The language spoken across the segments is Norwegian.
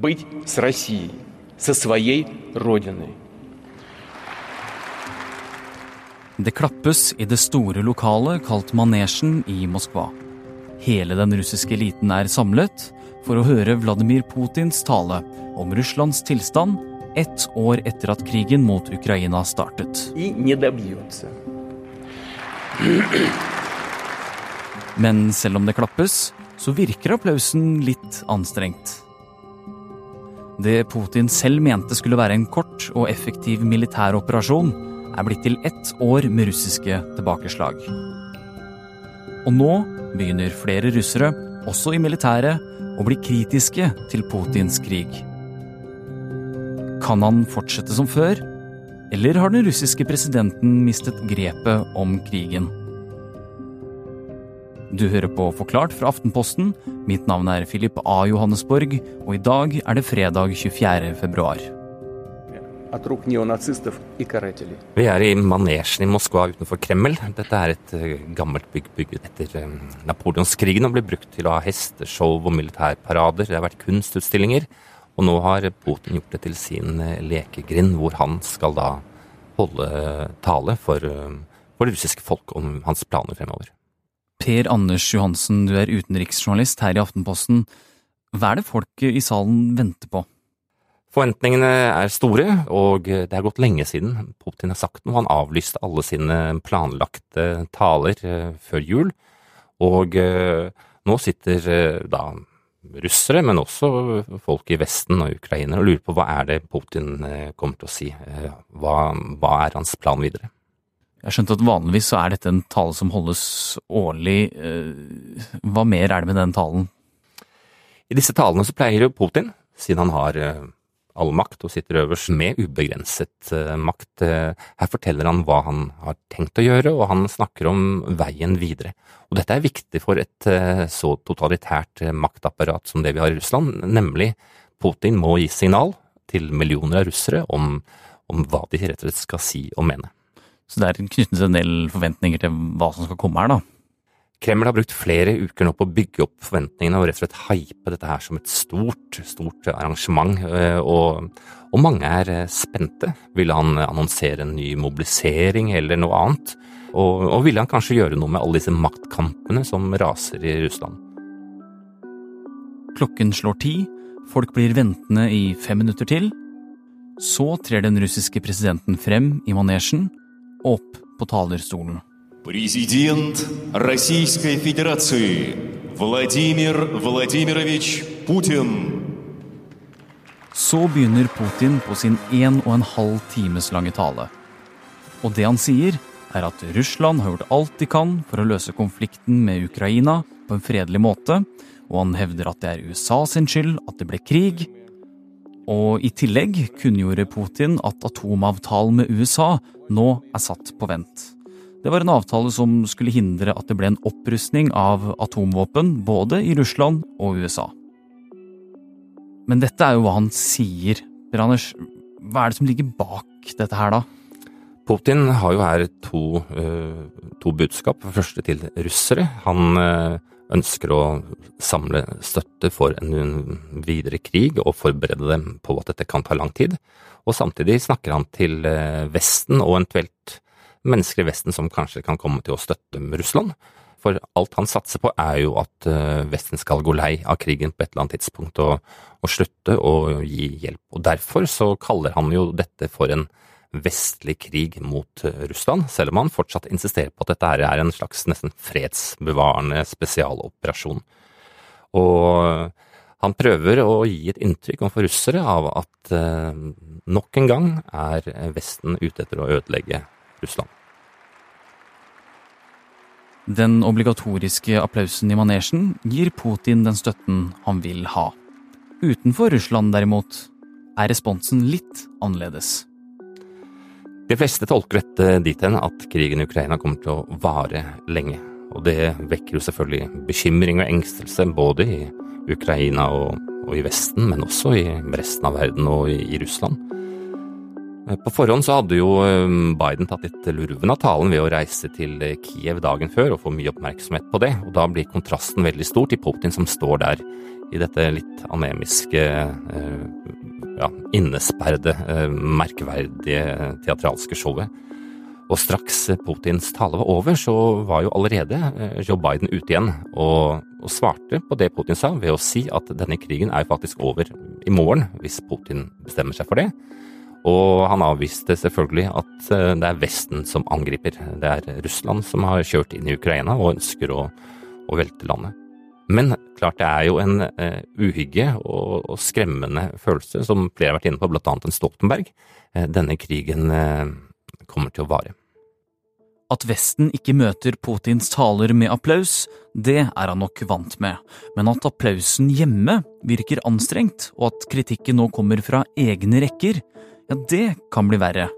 быть с Россией, со своей родиной. Det klappes i det store lokalet kalt Manesjen i Moskva. Hele den russiske eliten er samlet for å høre Vladimir Putins tale om Russlands tilstand ett år etter at krigen mot Ukraina startet. И не добьется. Men selv om det klappes, så virker applausen litt anstrengt. Det Putin selv mente skulle være en kort og effektiv militæroperasjon, er blitt til ett år med russiske tilbakeslag. Og nå begynner flere russere, også i militæret, å bli kritiske til Putins krig. Kan han fortsette som før, eller har den russiske presidenten mistet grepet om krigen? Du hører på Forklart fra Aftenposten. Mitt navn er Philip A. Johannesborg, og i dag er det fredag 24. februar. Vi er i manesjen i Moskva utenfor Kreml. Dette er et eh, gammelt bygg bygget etter eh, napoleonskrigen og ble brukt til å ha hesteshow og militærparader. Det har vært kunstutstillinger. Og nå har Putin gjort det til sin eh, lekegrind, hvor han skal da holde tale for, for det russiske folk om hans planer fremover. Per Anders Johansen, du er utenriksjournalist her i Aftenposten. Hva er det folk i salen venter på? Forventningene er store, og det er gått lenge siden Putin har sagt noe. Han avlyste alle sine planlagte taler eh, før jul, og eh, nå sitter eh, da russere, men også folk i Vesten og ukrainere, og lurer på hva er det Putin kommer til å si. Hva, hva er hans plan videre? Jeg har skjønt at vanligvis så er dette en tale som holdes årlig. Eh, Hva mer er det med den talen? I disse talene så pleier jo Putin, siden han har eh, all makt og sitter øverst med ubegrenset eh, makt, her forteller han hva han har tenkt å gjøre, og han snakker om veien videre. Og dette er viktig for et så totalitært maktapparat som det vi har i Russland, nemlig Putin må gi signal til millioner av russere om, om hva de rett og slett skal si og mene. Så det er knyttet en del forventninger til hva som skal komme her, da. Kreml har brukt flere uker nå på å bygge opp forventningene og rett og slett hype dette her som et stort, stort arrangement, eh, og, og mange er eh, spente. Vil han annonsere en ny mobilisering eller noe annet? Og, og ville han kanskje gjøre noe med alle disse maktkampene som raser i Russland? Klokken slår ti, folk blir ventende i fem minutter til. Så trer den russiske presidenten frem i manesjen, opp på talerstolen. Президент Российской Федерации Владимир Владимирович Путин. Så begynner Putin på sin en og en halv times lange tale. Og det han sier, er at Russland har gjort alt de kan for å løse konflikten med Ukraina på en fredelig måte, og han hevder at det er USA sin skyld at det ble krig. og i tillegg kunngjorde Putin at atomavtalen med USA nå er satt på vent. Det var en avtale som skulle hindre at det ble en opprustning av atomvåpen både i Russland og USA. Men dette er jo hva han sier. Per Anders, hva er det som ligger bak dette her, da? Putin har jo her to, eh, to budskap. Første til russere. Han eh, ønsker å samle støtte for en videre krig og forberede dem på at dette kan ta lang tid. Og samtidig snakker han til eh, Vesten og eventuelt mennesker i Vesten som kanskje kan komme til å støtte Russland. For alt han satser på er jo at eh, Vesten skal gå lei av krigen på et eller annet tidspunkt og, og slutte å gi hjelp. Og derfor så kaller han jo dette for en vestlig krig mot eh, Russland, selv om han fortsatt insisterer på at dette er en slags nesten fredsbevarende spesialoperasjon. Og han prøver å gi et inntrykk overfor russere av at eh, nok en gang er Vesten ute etter å ødelegge Russland. Den obligatoriske applausen i manesjen gir Putin den støtten han vil ha. Utenfor Russland derimot er responsen litt annerledes. De fleste tolker dette dit hen at krigen i Ukraina kommer til å vare lenge. Og det vekker jo selvfølgelig bekymring og engstelse både i Ukraina og, og i Vesten, men også i resten av verden og i, i Russland. På forhånd så hadde jo Biden tatt litt lurven av talen ved å reise til Kiev dagen før og få mye oppmerksomhet på det, og da blir kontrasten veldig stor til Putin som står der i dette litt anemiske, ja, innesperrede, merkverdige teatralske showet. Og straks Putins tale var over, så var jo allerede eh, Joe Biden ute igjen og, og, svarte på det Putin sa, ved å si at denne krigen er faktisk over i morgen, hvis Putin bestemmer seg for det. Og han avviste selvfølgelig at eh, det er Vesten som angriper. Det er Russland som har kjørt inn i Ukraina og ønsker å, å velte landet. Men klart det er jo en uh, uhygge og, og, skremmende følelse, som flere har vært inne på, blant annet en Stoltenberg. Uh, denne krigen uh, kommer til å vare. At Vesten ikke møter Putins taler med applaus, det er han nok vant med, men at applausen hjemme virker anstrengt, og at kritikken nå kommer fra egne rekker, ja, det kan bli verre.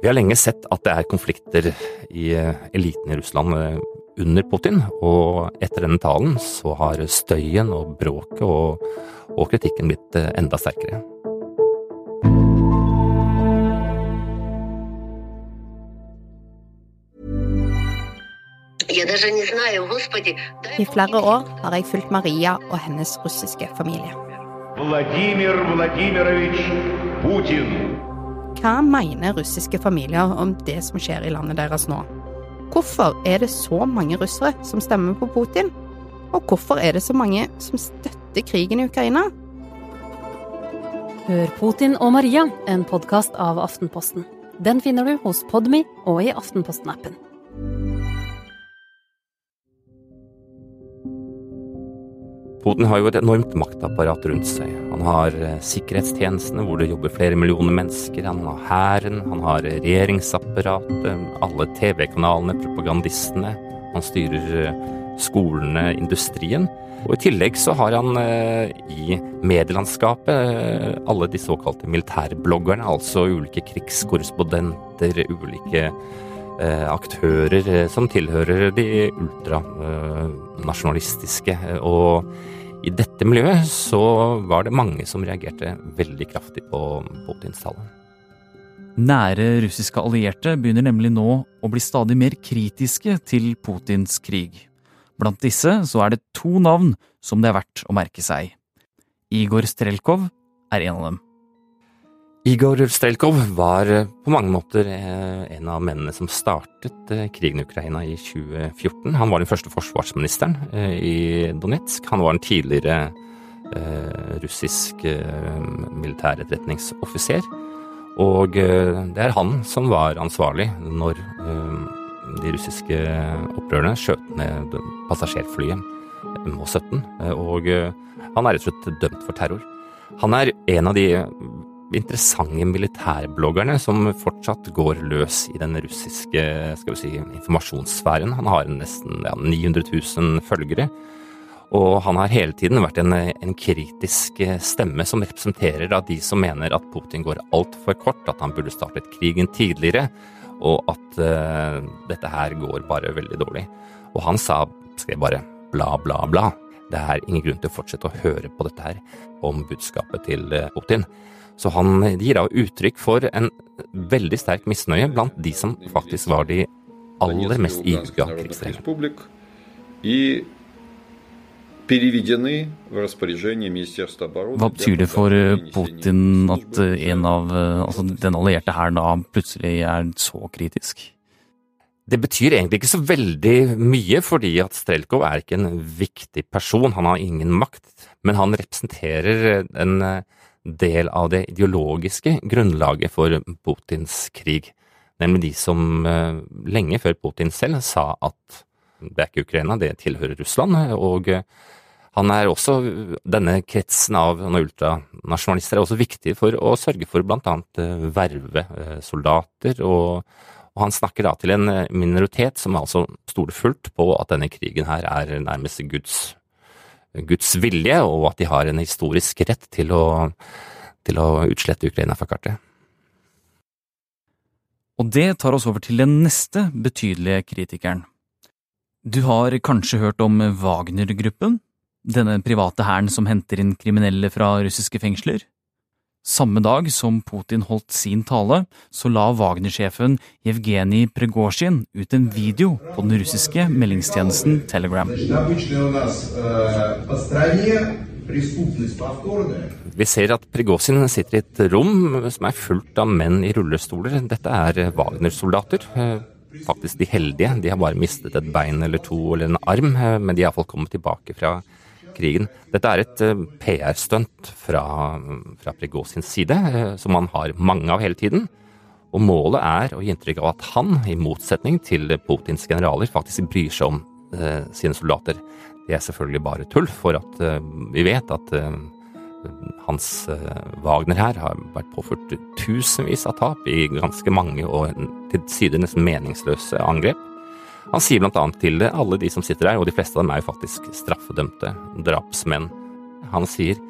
Vi har lenge sett at det er konflikter i eh, eliten i Russland eh, under Putin, og etter denne talen så har støyen og bråket og, og kritikken blitt eh, enda sterkere. I flere år har jeg fulgt Maria og hennes russiske familie. Vladimir Putin. Hva mener russiske familier om det som skjer i landet deres nå? Hvorfor er det så mange russere som stemmer på Putin? Og hvorfor er det så mange som støtter krigen i Ukraina? Hør Putin og Maria, en podkast av Aftenposten. Den finner du hos Podmy og i Aftenposten-appen. Putin har jo et enormt maktapparat rundt seg. Han har eh, sikkerhetstjenestene hvor det jobber flere millioner mennesker, han har hæren, han har regjeringsapparatet, alle TV-kanalene, propagandistene. Han styrer eh, skolene, industrien. Og I tillegg så har han eh, i medielandskapet alle de såkalte militærbloggerne, altså ulike krigskorrespondenter, ulike aktører som tilhører de ultranasjonalistiske. og i dette miljøet så var det mange som reagerte veldig kraftig på Putins tale. Nære russiske allierte begynner nemlig nå å bli stadig mer kritiske til Putins krig. Blant disse så er det to navn som det er verdt å merke seg. Igor Strelkov er en av dem. Igor Strelkov var eh, på mange måter eh, en av mennene som startet eh, krigen i Ukraina i 2014. Han var den første forsvarsministeren i Donetsk. Han var en tidligere russisk militæretterretningsoffiser. Og det er han som var ansvarlig når de russiske opprørerne skjøt ned passasjerflyet MH17. Og han er rett og slett dømt for terror. Han er en av de interessante militærbloggerne som fortsatt går løs i den russiske skal vi si, informasjonssfæren. Han har nesten ja, 900 000 følgere. Og han har hele tiden vært en, en kritisk stemme som representerer da, de som mener at Putin går altfor kort, at han burde startet krigen tidligere, og at uh, dette her går bare veldig dårlig. Og han sa, skrev bare bla, bla, bla. Det er ingen grunn til å fortsette å høre på dette her om budskapet til eh, Putin. Så han gir da uttrykk for en veldig sterk misnøye blant de som faktisk var de aller mest ihuga krigsdelene. Hva betyr det for eh, Putin at eh, en av eh, altså den allierte hæren da plutselig er så kritisk? Det betyr egentlig ikke så veldig mye, fordi at Strelkov er ikke en viktig person. Han har ingen makt, men han representerer en del av det ideologiske grunnlaget for Putins krig. Nemlig de som eh, lenge før Putin selv sa at det er ikke Ukraina, det tilhører Russland. Og eh, han er også, denne kretsen av ultranasjonalister er også viktig for å sørge for bl.a. Eh, verve soldater. Og, og han snakker da til en minoritet som altså stoler fullt på at denne krigen her er nærmest Guds Guds vilje, og at de har en historisk rett til å, til å utslette Ukraina fra kartet. Og det tar oss over til den neste betydelige kritikeren. Du har kanskje hørt om Wagner-gruppen? Denne private hæren som henter inn kriminelle fra russiske fengsler? Samme dag som Putin holdt sin tale, så la Wagner-sjefen Jevgenij Pregosjin ut en video på den russiske meldingstjenesten Telegram. Vi ser at Prigozjin sitter i et rom som er fullt av menn i rullestoler. Dette er Wagner-soldater. Faktisk de heldige. De har bare mistet et bein eller to eller en arm, men de har iallfall kommet tilbake fra krigen. Dette er et eh, PR-stunt fra, fra Prigozins side, eh, som han har mange av hele tiden. Og målet er å gi inntrykk av at han, i motsetning til Putins generaler, faktisk bryr seg om eh, sine soldater. Det er selvfølgelig bare tull, for at eh, vi vet at eh, hans eh, Wagner her har vært påført tusenvis av tap i ganske mange og til sider nesten meningsløse angrep. Han sier blant annet til alle de som sitter der, og de fleste av dem er jo faktisk straffedømte drapsmenn. Han sier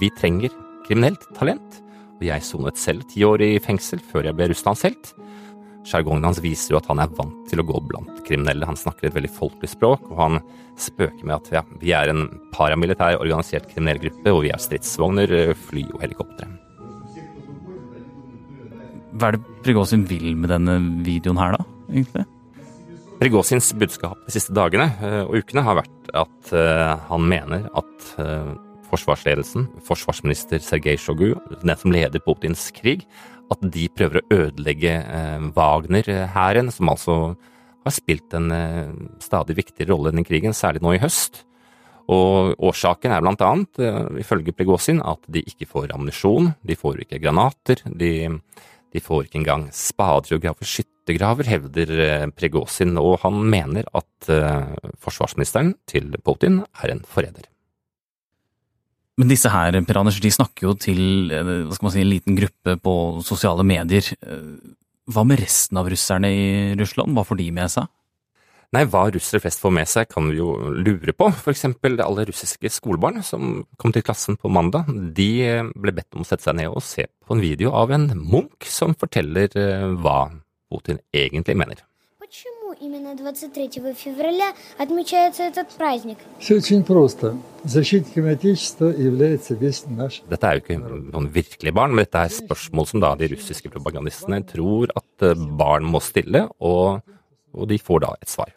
vi trenger kriminelt talent, og jeg sonet selv ti år i fengsel før jeg ble russlandshelt. Sjargongen hans viser jo at han er vant til å gå blant kriminelle. Han snakker et veldig folkelig språk, og han spøker med at ja, vi er en paramilitær organisert kriminell gruppe, og vi er stridsvogner, fly og helikoptre. Hva er det Prigozjin vil med denne videoen her, da? egentlig? Prigozjins budskap de siste dagene eh, og ukene har vært at eh, han mener at eh, forsvarsledelsen, forsvarsminister Sergej Shogu, den som leder Putins krig, at de prøver å ødelegge Wagner-hæren, som altså har spilt en stadig viktigere rolle i krigen, særlig nå i høst. Og årsaken er blant annet, ifølge Prigozjin, at de ikke får ammunisjon, de får ikke granater, de, de får ikke engang spader og graver skyttergraver, hevder Pregosin, og han mener at uh, forsvarsministeren til Putin er en forræder. Men disse her, Per Anders, de snakker jo til eh, hva skal man si, en liten gruppe på sosiale medier. Hva med resten av russerne i Russland, hva får de med seg? Nei, hva russere flest får med seg, kan vi jo lure på. For eksempel alle russiske skolebarn som kom til klassen på mandag, de ble bedt om å sette seg ned og se på en video av en munk som forteller eh, hva Putin egentlig mener. Почему именно 23 февраля отмечается этот праздник? Все очень просто. Защитниками Отечества является весь наш Dette er jo ikke noen virkelige barn, men dette er spørsmål som da de russiske propagandistene tror at eh, barn må stille, og, og de får da et svar.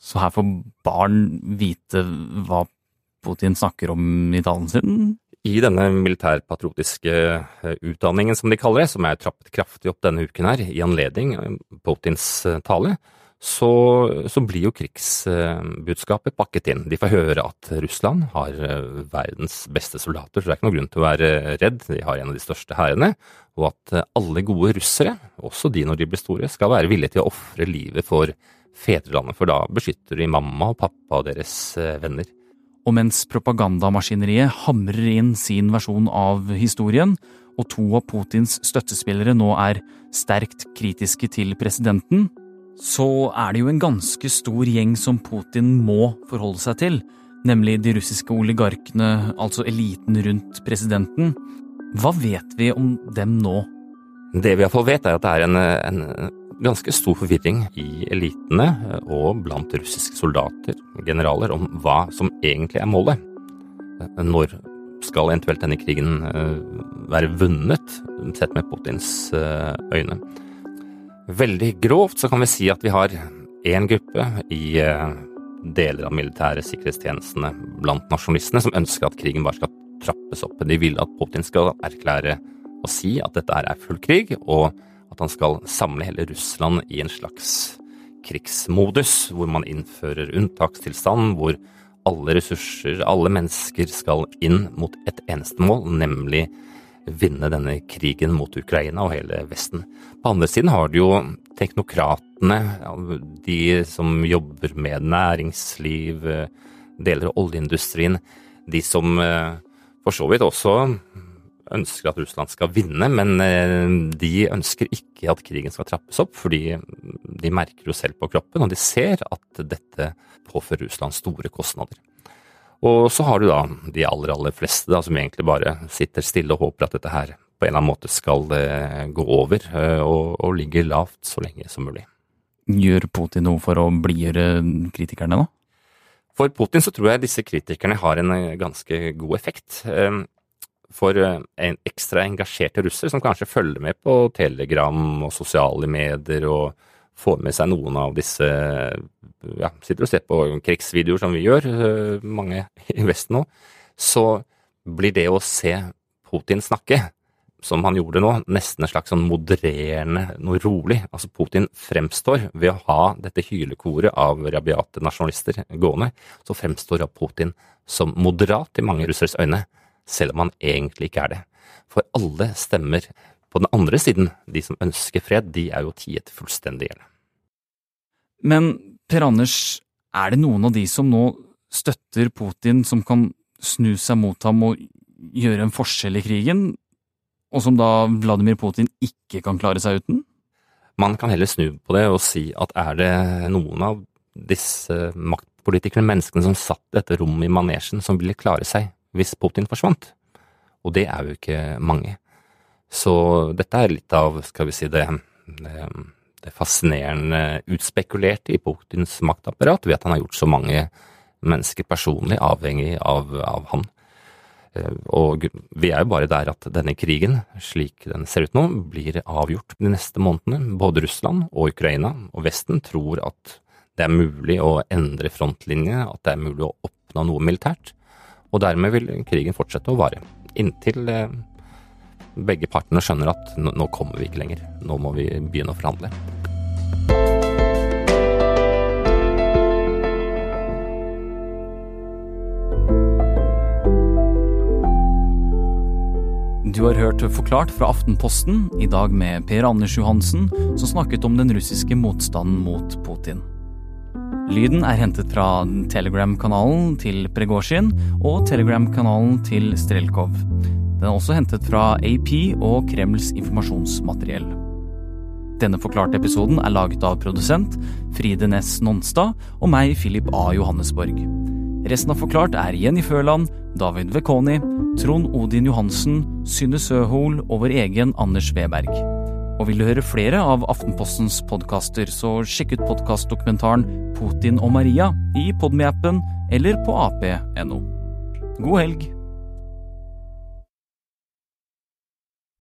Så her får barn vite hva Putin snakker om i talen sin? I denne militærpatriotiske eh, utdanningen, som de kaller det, som er trappet kraftig opp denne uken her, i anledning Putins eh, tale, så, så, blir jo krigsbudskapet pakket inn. De får høre at Russland har eh, verdens beste soldater, så det er ikke noen grunn til å være redd. De har en av de største hærene. Og at alle gode russere, også de når de blir store, skal være villige til å ofre livet for fedrelandet, for da beskytter de mamma og pappa og deres eh, venner. Og mens propagandamaskineriet hamrer inn sin versjon av historien, og to av Putins støttespillere nå er sterkt kritiske til presidenten, så er det jo en ganske stor gjeng som Putin må forholde seg til, nemlig de russiske oligarkene, altså eliten rundt presidenten. Hva vet vi om dem nå? Det vi iallfall vet, er at det er en, en ganske stor forvirring i elitene eh, og blant russiske soldater, generaler, om hva som egentlig er målet. Eh, når skal eventuelt denne krigen eh, være vunnet, sett med Putins øyne? Veldig grovt så kan vi si at vi har én gruppe i deler av militære sikkerhetstjenestene blant nasjonalistene som ønsker at krigen bare skal trappes opp. De vil at Putin skal erklære og si at dette er full krig, og at han skal samle hele Russland i en slags krigsmodus, hvor man innfører unntakstilstand, hvor alle ressurser, alle mennesker skal inn mot et eneste mål, nemlig vinne denne krigen mot Ukraina og hele Vesten. På andre siden har du jo teknokratene, de som jobber med næringsliv, deler av oljeindustrien, de som eh, for så vidt også ønsker at Russland skal vinne, men eh, de ønsker ikke at krigen skal trappes opp, fordi de merker jo selv på kroppen, og de ser at dette påfører Russland store kostnader. Og så har du da de aller, aller fleste da, som egentlig bare sitter stille og håper at dette her på en eller annen måte skal eh, gå over, eh, og, og ligger lavt så lenge som mulig. Gjør Putin noe for å blidgjøre kritikerne, da? For Putin så tror jeg disse kritikerne har en ganske god effekt. For eh, en ekstra engasjerte russer som kanskje følger med på Telegram og sosiale medier og får med seg noen av disse ja, Sitter og ser på krigsvideoer som vi gjør, eh, mange i Vesten nå, så blir det å se Putin snakke, som han gjorde nå, nesten en slags sånn modererende, noe rolig. Altså Putin fremstår, ved å ha dette hylekoret av rabiate nasjonalister gående, så fremstår Putin som moderat i mange russeres øyne selv om han egentlig ikke er det. For alle stemmer på den andre siden, de som ønsker fred, de er jo tiet fullstendig i. Men Per Anders, er det noen av de som nå støtter Putin, som kan snu seg mot ham og gjøre en forskjell i krigen, og som da Vladimir Putin ikke kan klare seg uten? Man kan heller snu på det og si at er det noen av disse maktpolitikerne, menneskene som satt dette rommet i manesjen, som ville klare seg hvis Putin forsvant. Og det er jo ikke mange. Så dette er litt av, skal vi si, det, det, det fascinerende utspekulerte i Putins maktapparat ved at han har gjort så mange mennesker personlig avhengig av, av han. Eh, og vi er jo bare der at denne krigen, slik den ser ut nå, blir avgjort de neste månedene. Både Russland og Ukraina og Vesten tror at det er mulig å endre frontlinje, at det er mulig å oppnå noe militært. Og dermed vil krigen fortsette å vare. Inntil eh, begge partene skjønner at nå kommer vi ikke lenger. Nå må vi begynne å forhandle. Du har hørt Forklart fra Aftenposten, i dag med Per Anders Johansen, som snakket om den russiske motstanden mot Putin. Lyden er hentet fra Telegram-kanalen til Pregosjin og Telegram-kanalen til Strelkov. Den er også hentet fra AP og Kremls informasjonsmateriell. Denne forklarte episoden er laget av produsent Fride Næss Nonstad og meg, Philip A. Johannesborg. Resten av Forklart er Jenny Førland, David Vekoni, Trond Odin Johansen, Synne Søhol og vår egen Anders Weberg. Og vil du høre flere av Aftenpostens podkaster, så sjekk ut podkastdokumentaren Putin og Maria i Podme-appen eller på ap.no. God helg!